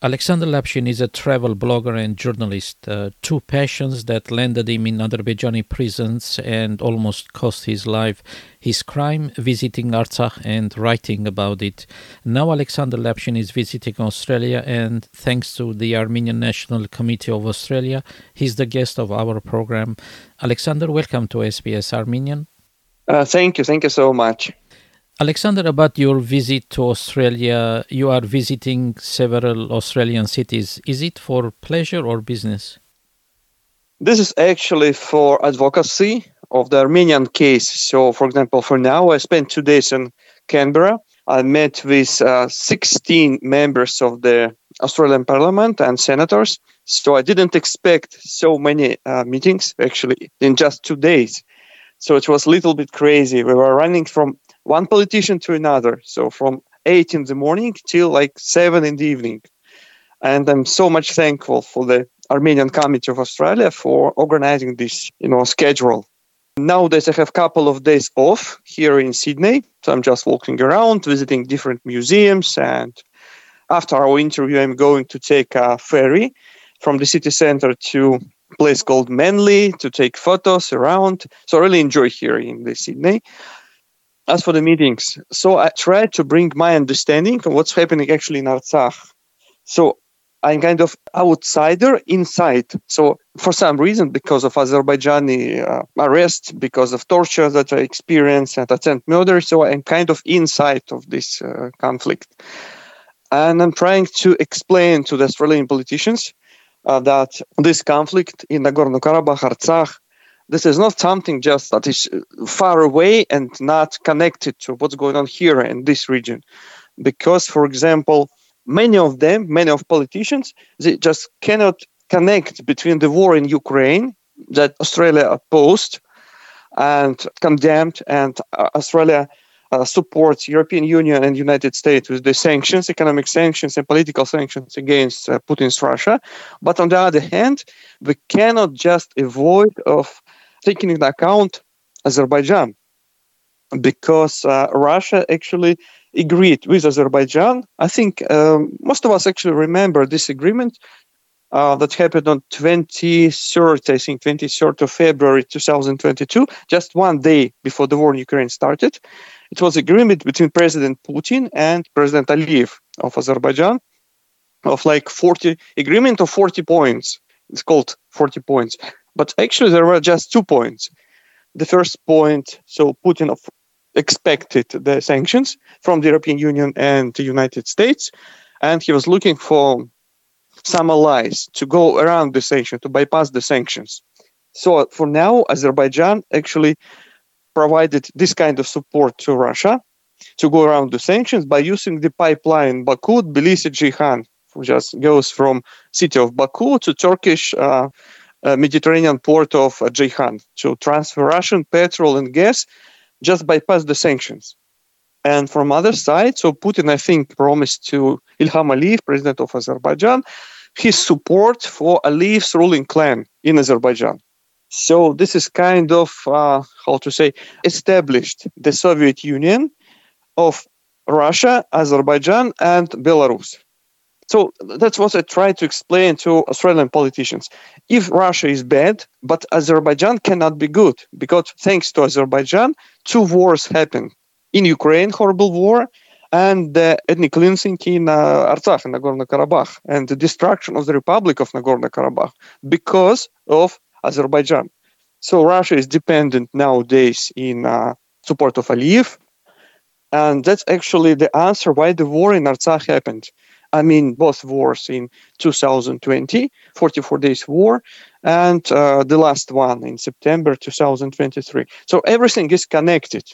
Alexander Lapshin is a travel blogger and journalist, uh, two passions that landed him in Azerbaijani prisons and almost cost his life. His crime, visiting Artsakh and writing about it. Now Alexander Lapshin is visiting Australia and thanks to the Armenian National Committee of Australia, he's the guest of our program. Alexander, welcome to SBS Armenian. Uh, thank you, thank you so much. Alexander, about your visit to Australia, you are visiting several Australian cities. Is it for pleasure or business? This is actually for advocacy of the Armenian case. So, for example, for now, I spent two days in Canberra. I met with uh, 16 members of the Australian Parliament and senators. So, I didn't expect so many uh, meetings actually in just two days. So, it was a little bit crazy. We were running from one politician to another. So from eight in the morning till like seven in the evening. And I'm so much thankful for the Armenian Committee of Australia for organizing this, you know, schedule. Nowadays, I have a couple of days off here in Sydney. So I'm just walking around, visiting different museums. And after our interview, I'm going to take a ferry from the city center to a place called Manly to take photos around. So I really enjoy here in the Sydney as for the meetings, so I try to bring my understanding of what's happening actually in Artsakh. So I'm kind of outsider inside. So for some reason, because of Azerbaijani uh, arrest, because of torture that I experienced and attempt murder, so I'm kind of inside of this uh, conflict. And I'm trying to explain to the Australian politicians uh, that this conflict in Nagorno-Karabakh, Artsakh, this is not something just that is far away and not connected to what's going on here in this region. Because, for example, many of them, many of politicians, they just cannot connect between the war in Ukraine that Australia opposed and condemned, and uh, Australia uh, supports European Union and United States with the sanctions, economic sanctions and political sanctions against uh, Putin's Russia. But on the other hand, we cannot just avoid of taking into account Azerbaijan because uh, Russia actually agreed with Azerbaijan. I think um, most of us actually remember this agreement uh, that happened on 23rd, I think 23rd of February 2022, just one day before the war in Ukraine started. It was agreement between President Putin and President Aliyev of Azerbaijan of like 40 agreement of 40 points. It's called 40 points. But actually, there were just two points. The first point, so Putin expected the sanctions from the European Union and the United States, and he was looking for some allies to go around the sanctions, to bypass the sanctions. So for now, Azerbaijan actually provided this kind of support to Russia to go around the sanctions by using the pipeline Baku, Tbilisi, Ceyhan, which just goes from city of Baku to Turkish uh, uh, Mediterranean port of uh, Ceyhan to transfer Russian petrol and gas, just bypass the sanctions. And from other side, so Putin, I think, promised to Ilham Aliyev, president of Azerbaijan, his support for Aliyev's ruling clan in Azerbaijan. So this is kind of uh, how to say established the Soviet Union of Russia, Azerbaijan, and Belarus. So that's what I try to explain to Australian politicians. If Russia is bad, but Azerbaijan cannot be good, because thanks to Azerbaijan, two wars happened. In Ukraine, horrible war, and the ethnic cleansing in uh, Artsakh, in Nagorno-Karabakh, and the destruction of the Republic of Nagorno-Karabakh because of Azerbaijan. So Russia is dependent nowadays in uh, support of Aliyev, and that's actually the answer why the war in Artsakh happened. I mean, both wars in 2020, 44 days war, and uh, the last one in September 2023. So everything is connected.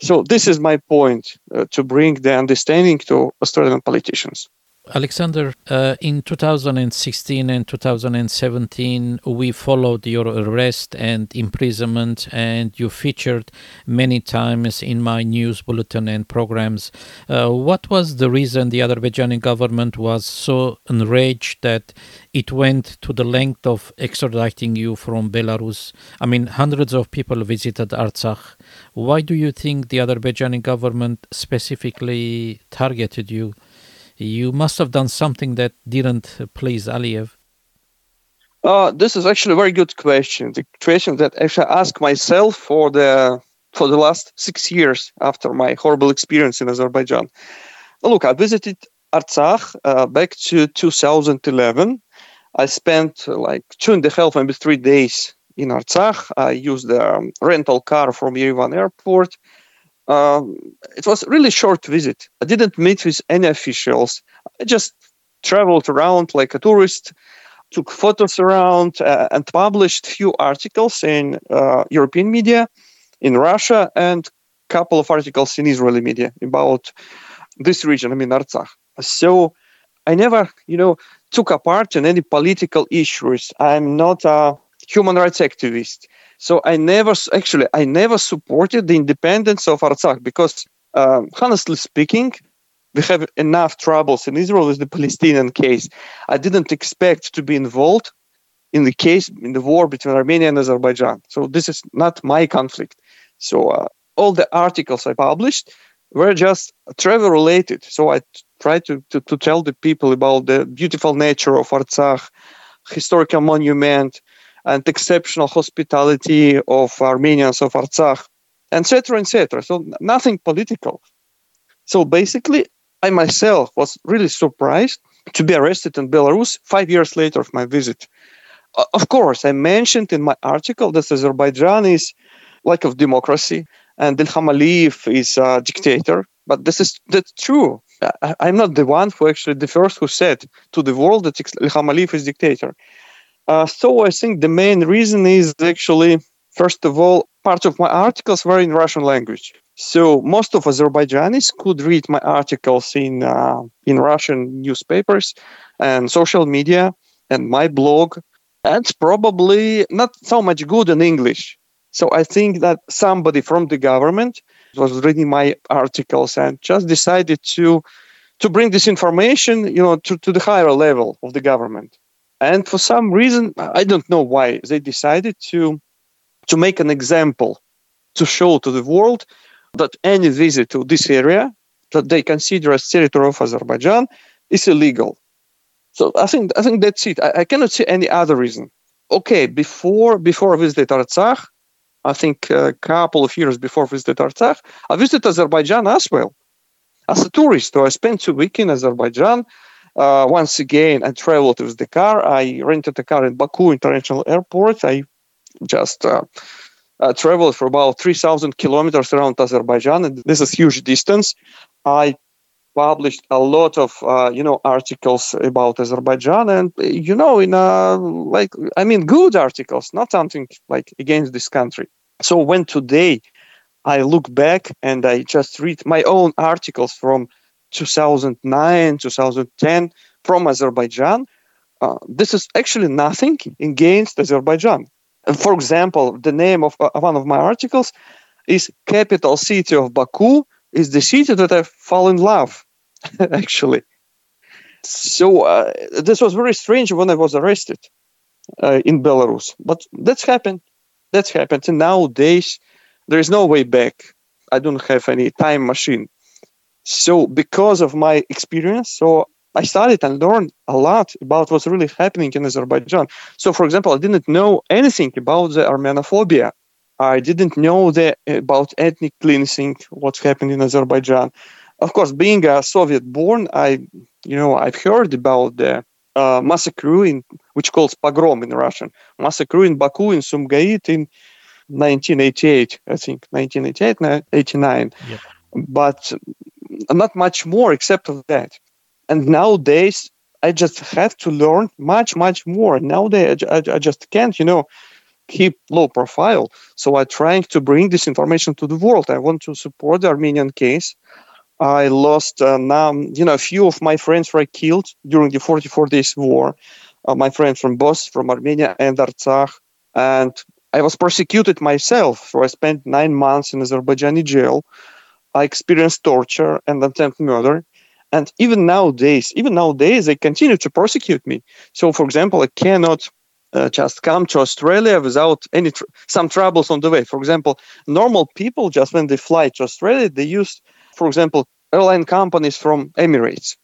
So this is my point uh, to bring the understanding to Australian politicians. Alexander, uh, in 2016 and 2017, we followed your arrest and imprisonment, and you featured many times in my news bulletin and programs. Uh, what was the reason the Azerbaijani government was so enraged that it went to the length of extraditing you from Belarus? I mean, hundreds of people visited Artsakh. Why do you think the Azerbaijani government specifically targeted you? You must have done something that didn't please Aliyev. Uh, this is actually a very good question. The question that actually I ask myself for the for the last six years after my horrible experience in Azerbaijan. Look, I visited Artsakh uh, back to 2011. I spent uh, like two and a half, maybe three days in Artsakh. I used a um, rental car from Yerevan airport. Um, it was really short visit. I didn't meet with any officials. I just traveled around like a tourist, took photos around, uh, and published few articles in uh, European media, in Russia, and a couple of articles in Israeli media about this region. I mean Artsakh. So I never, you know, took a part in any political issues. I'm not a human rights activist. So I never, actually, I never supported the independence of Artsakh because, um, honestly speaking, we have enough troubles in Israel with the Palestinian case. I didn't expect to be involved in the case in the war between Armenia and Azerbaijan. So this is not my conflict. So uh, all the articles I published were just travel related. So I try to, to, to tell the people about the beautiful nature of Artsakh, historical monument, and exceptional hospitality of Armenians of Artsakh, etc., etc. So nothing political. So basically, I myself was really surprised to be arrested in Belarus five years later of my visit. Of course, I mentioned in my article that Azerbaijan is like of democracy and Ilham Aliyev is a dictator. But this is that's true. I, am not the one who actually the first who said to the world that Ilham Aliyev is dictator. Uh, so I think the main reason is actually, first of all, part of my articles were in Russian language. So most of Azerbaijanis could read my articles in uh, in Russian newspapers and social media and my blog, and probably not so much good in English. So I think that somebody from the government was reading my articles and just decided to to bring this information, you know, to, to the higher level of the government. And for some reason, I don't know why, they decided to to make an example to show to the world that any visit to this area that they consider as territory of Azerbaijan is illegal. So I think I think that's it. I, I cannot see any other reason. Okay, before before I visited Artsakh, I think a couple of years before I visited Artsakh, I visited Azerbaijan as well as a tourist. So I spent two weeks in Azerbaijan. Uh, once again, I traveled with the car. I rented a car in Baku International Airport. I just uh, uh, traveled for about 3,000 kilometers around Azerbaijan. And this is huge distance. I published a lot of uh, you know articles about Azerbaijan, and you know in a like I mean good articles, not something like against this country. So when today I look back and I just read my own articles from 2009, 2010 from Azerbaijan. Uh, this is actually nothing against Azerbaijan. And for example, the name of uh, one of my articles is capital city of Baku is the city that I fall in love, actually. So uh, this was very strange when I was arrested uh, in Belarus, but that's happened. That's happened. And nowadays, there is no way back. I don't have any time machine. So because of my experience, so I studied and learned a lot about what's really happening in Azerbaijan. So, for example, I didn't know anything about the Armenophobia. I didn't know the, about ethnic cleansing, what's happening in Azerbaijan. Of course, being a Soviet-born, I, you know, I've heard about the uh, massacre in, which calls pogrom in Russian, massacre in Baku in Sumgait in 1988, I think, 1988, 89. Yep. But not much more except of that. And nowadays, I just have to learn much, much more. Nowadays, I, I, I just can't, you know, keep low profile. So I'm trying to bring this information to the world. I want to support the Armenian case. I lost uh, now, you know, a few of my friends were killed during the 44 days war. Uh, my friends from Bos, from Armenia and Artsakh. And I was persecuted myself. So I spent nine months in Azerbaijani jail. I experienced torture and attempted murder. And even nowadays, even nowadays, they continue to persecute me. So, for example, I cannot uh, just come to Australia without any tr- some troubles on the way. For example, normal people just when they fly to Australia, they use, for example, airline companies from Emirates.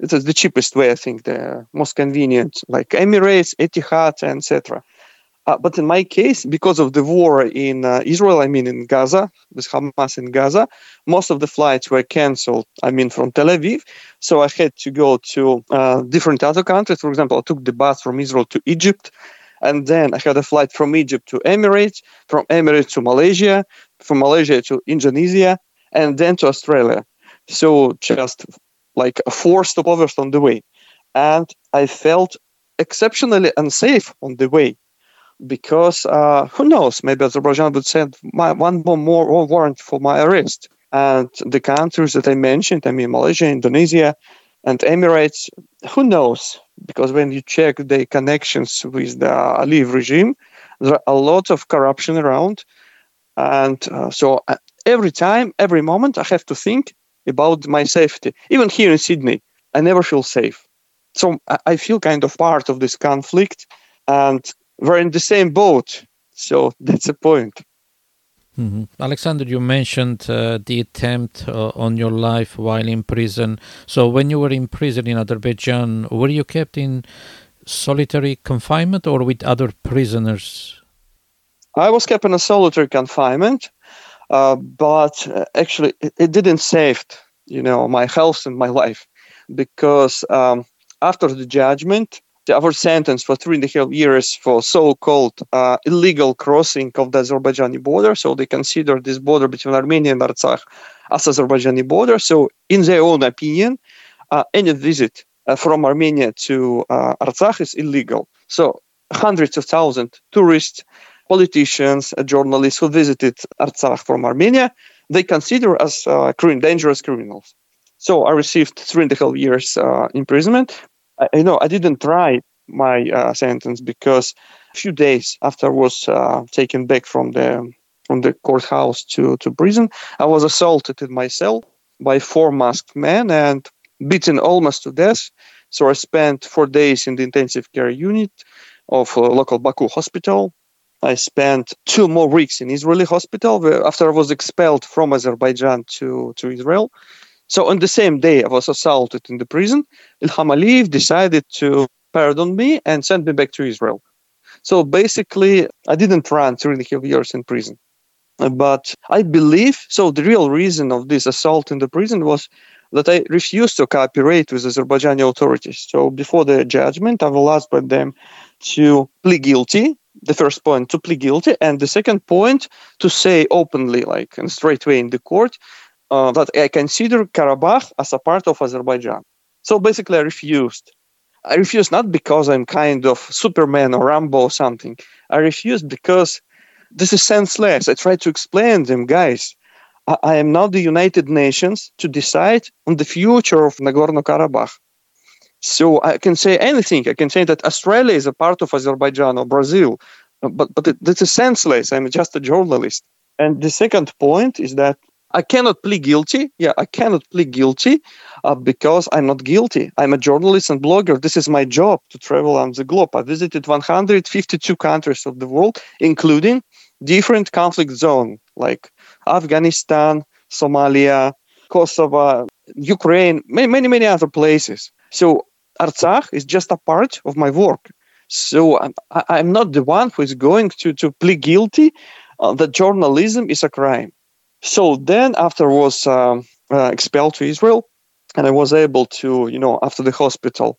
It is the cheapest way, I think, the most convenient, like Emirates, Etihad, etc. Uh, but in my case, because of the war in uh, Israel, I mean in Gaza, with Hamas in Gaza, most of the flights were canceled. I mean from Tel Aviv, so I had to go to uh, different other countries. For example, I took the bus from Israel to Egypt, and then I had a flight from Egypt to Emirates, from Emirates to Malaysia, from Malaysia to Indonesia, and then to Australia. So just like four stopovers on the way, and I felt exceptionally unsafe on the way because uh, who knows? Maybe Azerbaijan would send my, one more warrant for my arrest. And the countries that I mentioned, I mean Malaysia, Indonesia, and Emirates, who knows? Because when you check the connections with the Aliyev regime, there are a lot of corruption around. And uh, so uh, every time, every moment, I have to think about my safety. Even here in Sydney, I never feel safe. So I feel kind of part of this conflict. And we're in the same boat. So that's the point. Mm-hmm. Alexander, you mentioned uh, the attempt uh, on your life while in prison. So, when you were in prison in Azerbaijan, were you kept in solitary confinement or with other prisoners? I was kept in a solitary confinement, uh, but uh, actually, it, it, didn't save, you know, my health and my life, because um, after the judgment, our sentence for three and a half years for so-called uh, illegal crossing of the Azerbaijani border. So they consider this border between Armenia and Artsakh as Azerbaijani border. So in their own opinion, uh, any visit uh, from Armenia to uh, Artsakh is illegal. So hundreds of thousands tourists, politicians, uh, journalists who visited Artsakh from Armenia, they consider as uh, dangerous criminals. So I received three and a half years imprisonment, I, you know, I didn't try my uh, sentence because a few days after I was uh, taken back from the from the courthouse to, to prison, I was assaulted in my cell by four masked men and beaten almost to death. So I spent four days in the intensive care unit of local Baku hospital. I spent two more weeks in Israeli hospital after I was expelled from Azerbaijan to, to Israel. So on the same day I was assaulted in the prison, Ilham Aliyev decided to pardon me and send me back to Israel. So basically, I didn't run three and a half years in prison. But I believe, so the real reason of this assault in the prison was that I refused to cooperate with Azerbaijani authorities. So before the judgment, I was asked by them to plead guilty. The first point to plead guilty, and the second point to say openly, like and straight away in the court, uh, that I consider Karabakh as a part of Azerbaijan. So basically, I refused. I refused not because I'm kind of Superman or Rambo or something. I refused because this is senseless. I tried to explain them, guys. I, I am not the United Nations to decide on the future of Nagorno Karabakh. So I can say anything. I can say that Australia is a part of Azerbaijan or Brazil, but but it, this is senseless. I'm just a journalist. And the second point is that I cannot plead guilty. Yeah, I cannot plead guilty uh, because I'm not guilty. I'm a journalist and blogger. This is my job to travel around the globe. I visited 152 countries of the world, including different conflict zones like Afghanistan, Somalia, Kosovo, Ukraine, many, many, many other places. So Artsakh is just a part of my work. So I'm, I'm not the one who is going to, to plead guilty uh, that journalism is a crime. So then, after I was um, uh, expelled to Israel, and I was able to, you know, after the hospital,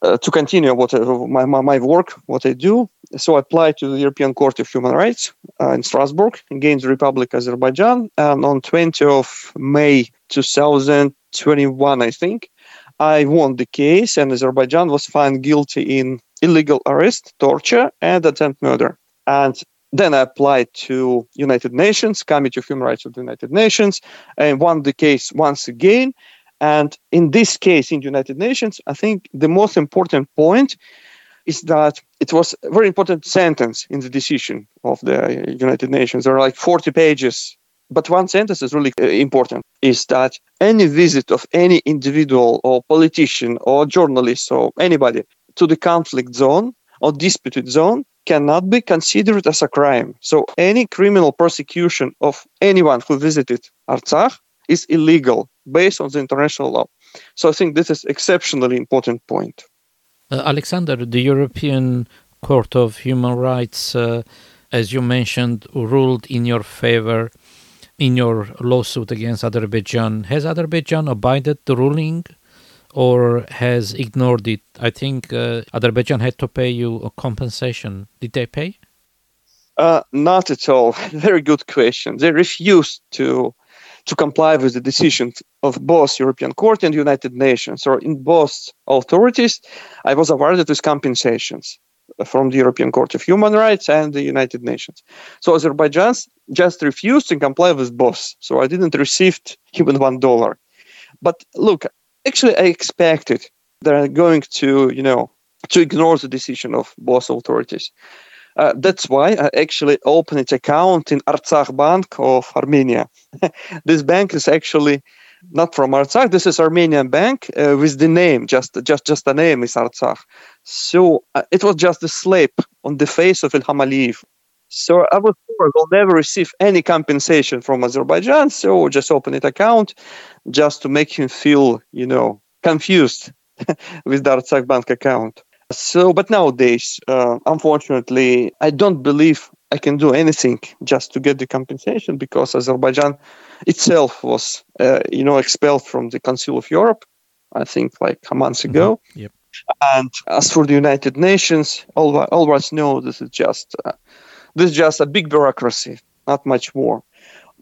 uh, to continue what I, my, my work, what I do. So I applied to the European Court of Human Rights uh, in Strasbourg against the Republic of Azerbaijan, and on 20 of May 2021, I think, I won the case, and Azerbaijan was found guilty in illegal arrest, torture, and attempt murder. And then I applied to United Nations, Committee of Human Rights of the United Nations, and won the case once again. And in this case, in the United Nations, I think the most important point is that it was a very important sentence in the decision of the United Nations. There are like 40 pages, but one sentence is really uh, important is that any visit of any individual or politician or journalist or anybody to the conflict zone or disputed zone cannot be considered as a crime. So any criminal prosecution of anyone who visited Artsakh is illegal based on the international law. So I think this is exceptionally important point. Uh, Alexander, the European Court of Human Rights, uh, as you mentioned, ruled in your favor in your lawsuit against Azerbaijan. Has Azerbaijan abided the ruling or has ignored it? I think uh, Azerbaijan had to pay you a compensation. Did they pay? Uh, not at all. Very good question. They refused to to comply with the decisions of both European Court and United Nations. Or in both authorities, I was awarded with compensations from the European Court of Human Rights and the United Nations. So Azerbaijan just refused to comply with both. So I didn't receive even one dollar. But look, actually, I expected they're going to, you know, to ignore the decision of both authorities. Uh, that's why I actually opened an account in Artsakh Bank of Armenia. this bank is actually not from Artsakh. This is Armenian bank uh, with the name, just just just the name is Artsakh. So uh, it was just a slap on the face of Ilham Aliyev. So I was sure will never receive any compensation from Azerbaijan. So just open an account, just to make him feel, you know, confused with the Artsakh bank account. So, but nowadays, uh, unfortunately, I don't believe I can do anything just to get the compensation because Azerbaijan itself was, uh, you know, expelled from the Council of Europe. I think like a month ago. Mm-hmm. Yep. And as for the United Nations, all, all of us know this is just uh, this is just a big bureaucracy, not much more.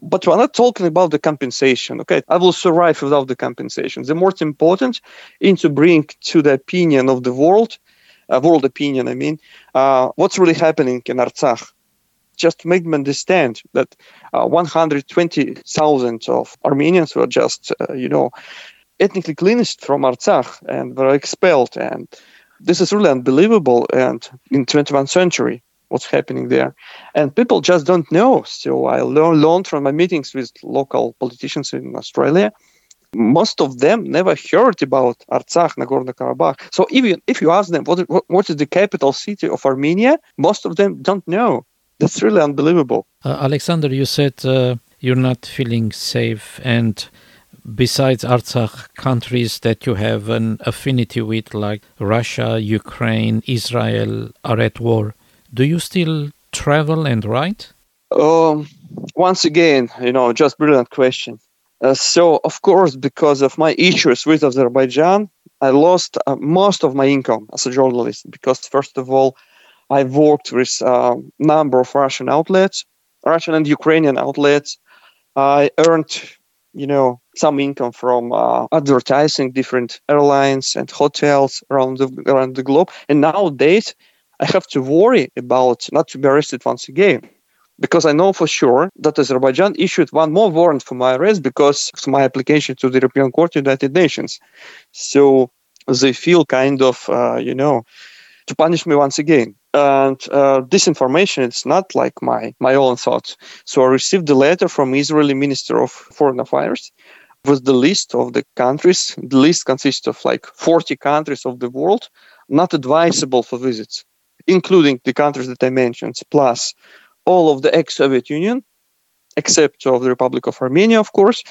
But we're not talking about the compensation. Okay, I will survive without the compensation. The most important is to bring to the opinion of the world uh, world opinion, I mean, uh, what's really happening in Artsakh. Just make them understand that uh, 120,000 of Armenians were just, uh, you know, ethnically cleansed from Artsakh and were expelled. And this is really unbelievable. And in 21st century, what's happening there. And people just don't know. So I learned from my meetings with local politicians in Australia most of them never heard about Artsakh, Nagorno-Karabakh. So even if you ask them what, what is the capital city of Armenia, most of them don't know. That's really unbelievable. Uh, Alexander, you said uh, you're not feeling safe, and besides Artsakh, countries that you have an affinity with, like Russia, Ukraine, Israel, are at war. Do you still travel and write? Um, once again, you know, just brilliant question. Uh, so, of course, because of my issues with Azerbaijan, I lost uh, most of my income as a journalist because, first of all, I worked with a uh, number of Russian outlets, Russian and Ukrainian outlets. I earned, you know, some income from uh, advertising different airlines and hotels around the around the globe. And nowadays, I have to worry about not to be arrested once again because I know for sure that Azerbaijan issued one more warrant for my arrest because of my application to the European Court of the United Nations. So they feel kind of, uh, you know, to punish me once again. And uh, this information is not like my, my own thoughts. So I received a letter from Israeli Minister of Foreign Affairs with the list of the countries. The list consists of like 40 countries of the world not advisable for visits, including the countries that I mentioned, plus all of the ex-Soviet Union, except of the Republic of Armenia, of course,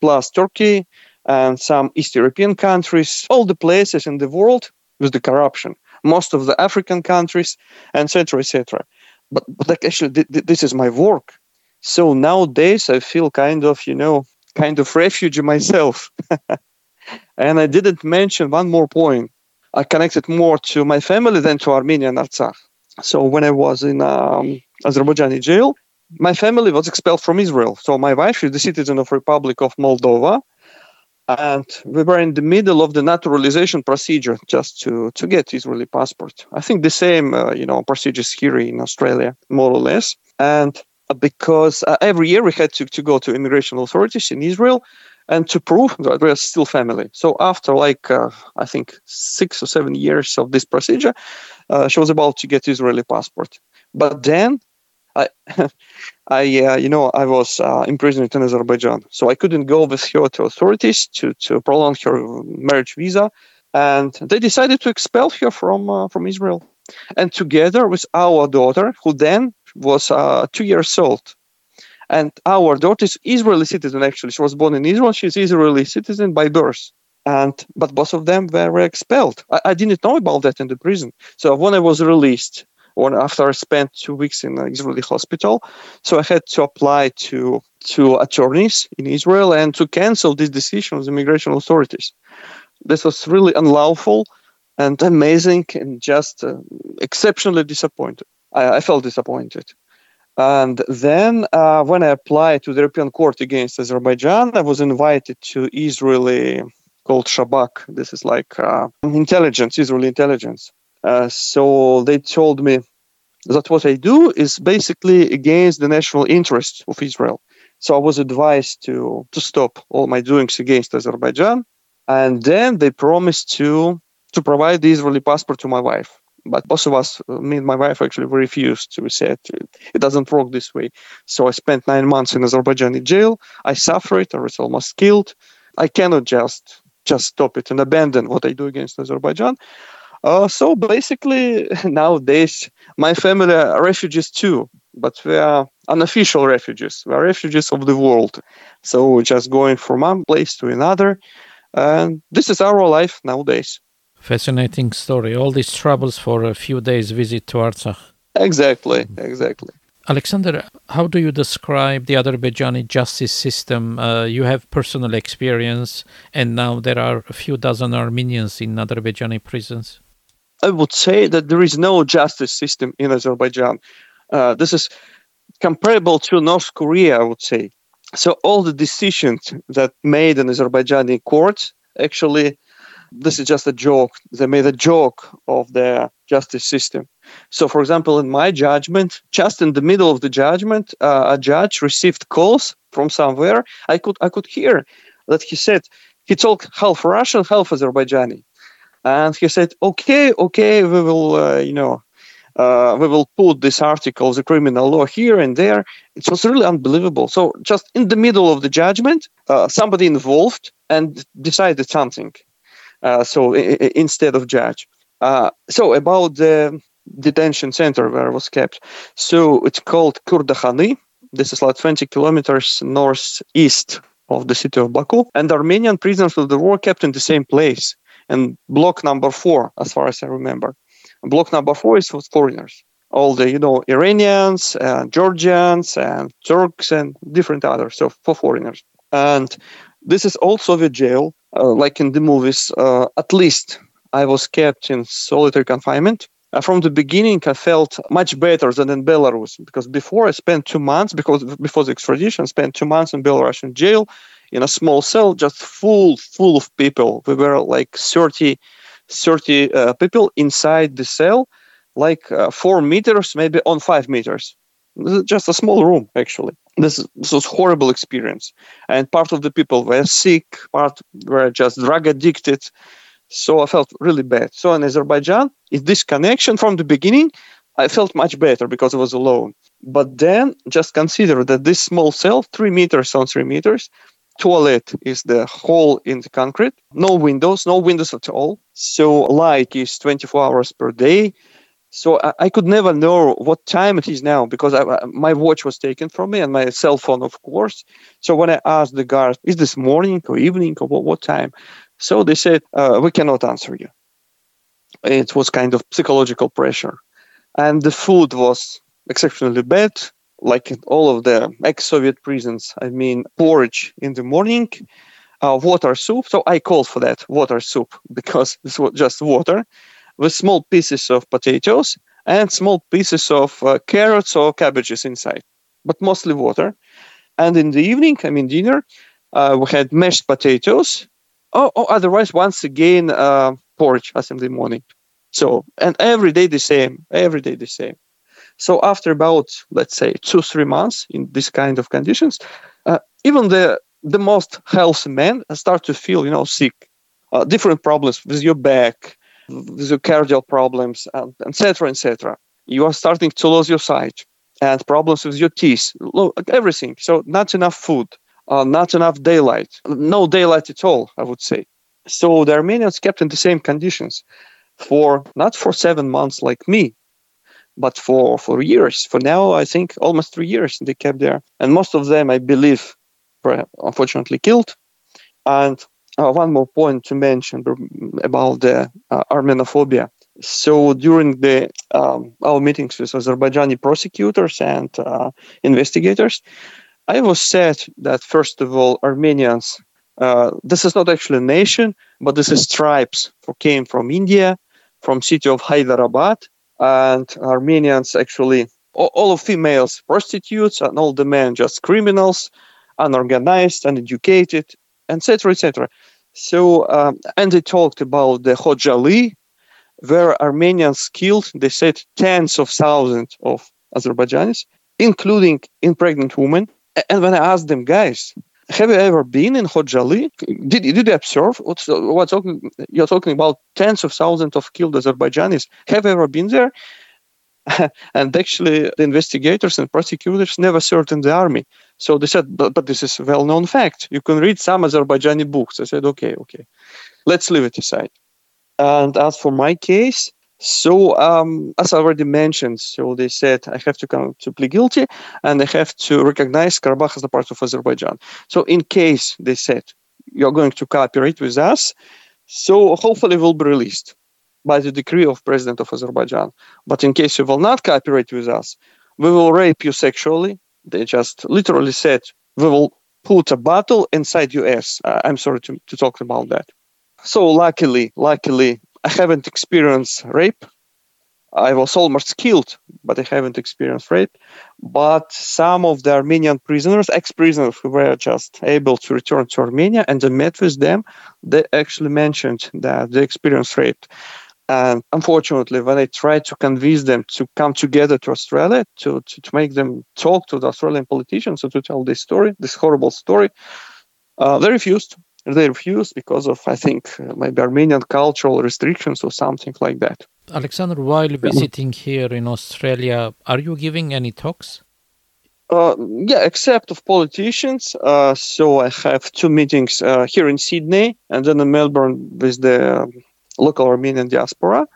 plus Turkey and some East European countries, all the places in the world with the corruption, most of the African countries, and etc., etc. But, but like actually, th- th- this is my work. So nowadays, I feel kind of, you know, kind of refugee myself. and I didn't mention one more point. I connected more to my family than to Armenia and Artsakh. So when I was in um, Azerbaijani jail, my family was expelled from Israel. So my wife is the citizen of Republic of Moldova, and we were in the middle of the naturalization procedure just to to get Israeli passport. I think the same, uh, you know, procedures here in Australia, more or less. And because uh, every year we had to, to go to immigration authorities in Israel and to prove that we are still family. So after like uh, I think six or seven years of this procedure, uh, she was about to get Israeli passport. But then I, I uh, you know, I was uh, imprisoned in Azerbaijan, so I couldn't go with her to authorities to to prolong her marriage visa, and they decided to expel her from uh, from Israel. And together with our daughter, who then was uh, two years old, and our daughter is Israeli citizen. Actually, she was born in Israel. She's Israeli citizen by birth. and but both of them were expelled. I, I didn't know about that in the prison. So when I was released, when after I spent two weeks in an Israeli hospital, so I had to apply to to attorneys in Israel and to cancel this decision of the immigration authorities. This was really unlawful and amazing and just uh, exceptionally disappointed. I, I, felt disappointed. And then uh, when I applied to the European Court against Azerbaijan, I was invited to Israeli called Shabak. This is like uh, intelligence, Israeli intelligence. Uh, so they told me that what I do is basically against the national interest of Israel. So I was advised to to stop all my doings against Azerbaijan, and then they promised to to provide the Israeli passport to my wife. But both of us, me and my wife, actually refused. To. We said it doesn't work this way. So I spent nine months in Azerbaijani jail. I suffered. I was almost killed. I cannot just just stop it and abandon what I do against Azerbaijan. Uh, so basically, nowadays, my family are refugees too, but we are unofficial refugees. We are refugees of the world. So we're just going from one place to another. And this is our life nowadays. Fascinating story. All these troubles for a few days visit to Artsakh. Exactly, exactly. Alexander, how do you describe the Azerbaijani justice system? Uh, you have personal experience, and now there are a few dozen Armenians in Azerbaijani prisons. I would say that there is no justice system in Azerbaijan. Uh, this is comparable to North Korea, I would say. So all the decisions that made in Azerbaijani courts actually this is just a joke. They made a joke of the justice system. So, for example, in my judgment, just in the middle of the judgment, uh, a judge received calls from somewhere. I could I could hear that he said he talked half Russian, half Azerbaijani, and he said, "Okay, okay, we will, uh, you know." Uh, we will put this article, the criminal law, here and there. It was really unbelievable. So, just in the middle of the judgment, uh, somebody involved and decided something. Uh, so I- instead of judge. Uh, so about the detention center where I was kept. So it's called Kurdakhani. This is like 20 kilometers northeast of the city of Baku. And Armenian prisoners of the war kept in the same place. And block number four, as far as I remember. Block number four is for foreigners. All the, you know, Iranians, and Georgians, and Turks, and different others. So for foreigners. And this is also the jail like in the movies, uh, at least I was kept in solitary confinement. Uh, from the beginning, I felt much better than in Belarus because before I spent two months, because before the extradition, I spent two months in Belarusian jail in a small cell, just full, full of people. We were like 30, 30 uh, people inside the cell, like uh, four meters, maybe on five meters. Just a small room, actually. This, was horrible experience. And part of the people were sick part were just drug addicted. So i felt really bad. So in azerbaijan in this connection from the beginning i felt much better because i was alone. But then just consider that this small cell three meters on three meters toilet is the hole in the concrete. No windows no windows at all. So light is 24 hours per day so I, I, could never know what time it is now because I, my watch was taken from me and my cell phone, of course. So when I asked the guards, is this morning or evening or what, what time? So they said, uh, we cannot answer you. It was kind of psychological pressure. And the food was exceptionally bad, like in all of the ex Soviet prisons. I mean, porridge in the morning, uh, water soup. So I called for that water soup because this was just water with small pieces of potatoes and small pieces of uh, carrots or cabbages inside, but mostly water. And in the evening, I mean dinner, uh, we had mashed potatoes. Oh, oh otherwise, once again, uh, porridge as in the morning. So, and every day the same, every day the same. So after about, let's say, two, three months in this kind of conditions, uh, even the the most healthy men start to feel, you know, sick. Uh, different problems with your back, cardiac problems, and etc., etc. You are starting to lose your sight and problems with your teeth, Look, everything. So not enough food, uh, not enough daylight, no daylight at all, I would say. So the Armenians kept in the same conditions for not for seven months like me, but for for years. For now, I think almost three years they kept there, and most of them, I believe, were unfortunately killed. And uh, one more point to mention about the uh, Armenophobia. So during the um, our meetings with Azerbaijani prosecutors and uh, investigators, I was said that first of all, Armenians. Uh, this is not actually a nation, but this is tribes who came from India, from city of Hyderabad, and Armenians actually all, all of females prostitutes and all the men just criminals, unorganized, uneducated, etc., etc. So, um, and they talked about the Khojaly, where Armenians killed, they said, tens of thousands of Azerbaijanis, including in pregnant women. And when I asked them, guys, have you ever been in Khojaly? Did, did you observe what's, what's talking, you're talking about tens of thousands of killed Azerbaijanis? Have you ever been there? and actually, the investigators and prosecutors never served in the army. So they said, but, but this is well known fact. You can read some Azerbaijani books. I said, okay, okay, let's leave it aside. And as for my case, so um, as I already mentioned, so they said I have to come to plead guilty and I have to recognize Karabakh as a part of Azerbaijan. So in case they said you're going to cooperate with us, so hopefully we'll be released by the decree of president of Azerbaijan. But in case you will not cooperate with us, we will rape you sexually. They just literally said we will put a bottle inside your ass. Uh, I'm sorry to, to talk about that. So luckily, luckily, I haven't experienced rape. I was almost killed, but I haven't experienced rape. But some of the Armenian prisoners, ex-prisoners who were just able to return to Armenia and I met with them, they actually mentioned that they experienced rape. And unfortunately, when I tried to convince them to come together to Australia, to, to, to make them talk to the Australian politicians and to tell this story, this horrible story, uh, they refused they refused because of, I think, uh, maybe Armenian cultural restrictions or something like that. Alexander, while visiting here in Australia, are you giving any talks? Uh, yeah, except of politicians. Uh, so I have two meetings uh, here in Sydney and then in Melbourne with the um, local Armenian diaspora.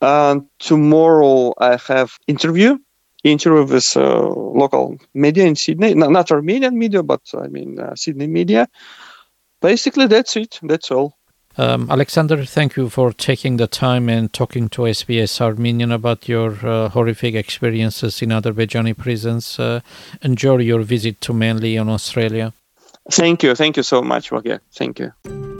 And tomorrow I have interview interview with uh, local media in Sydney, no, not Armenian media, but I mean uh, Sydney media basically that's it. That's all. Um, Alexander, thank you for taking the time and talking to SBS Armenian about your uh, horrific experiences in Azerbaijani prisons. Uh, enjoy your visit to Manly in Australia. Thank you. Thank you so much, Vahe. Thank you.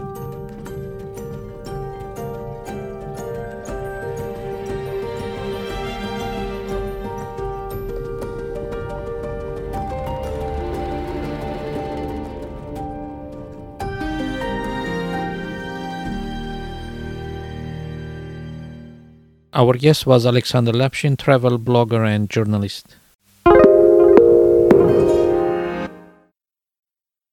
Our guest was Alexander Lapshin, travel blogger and journalist.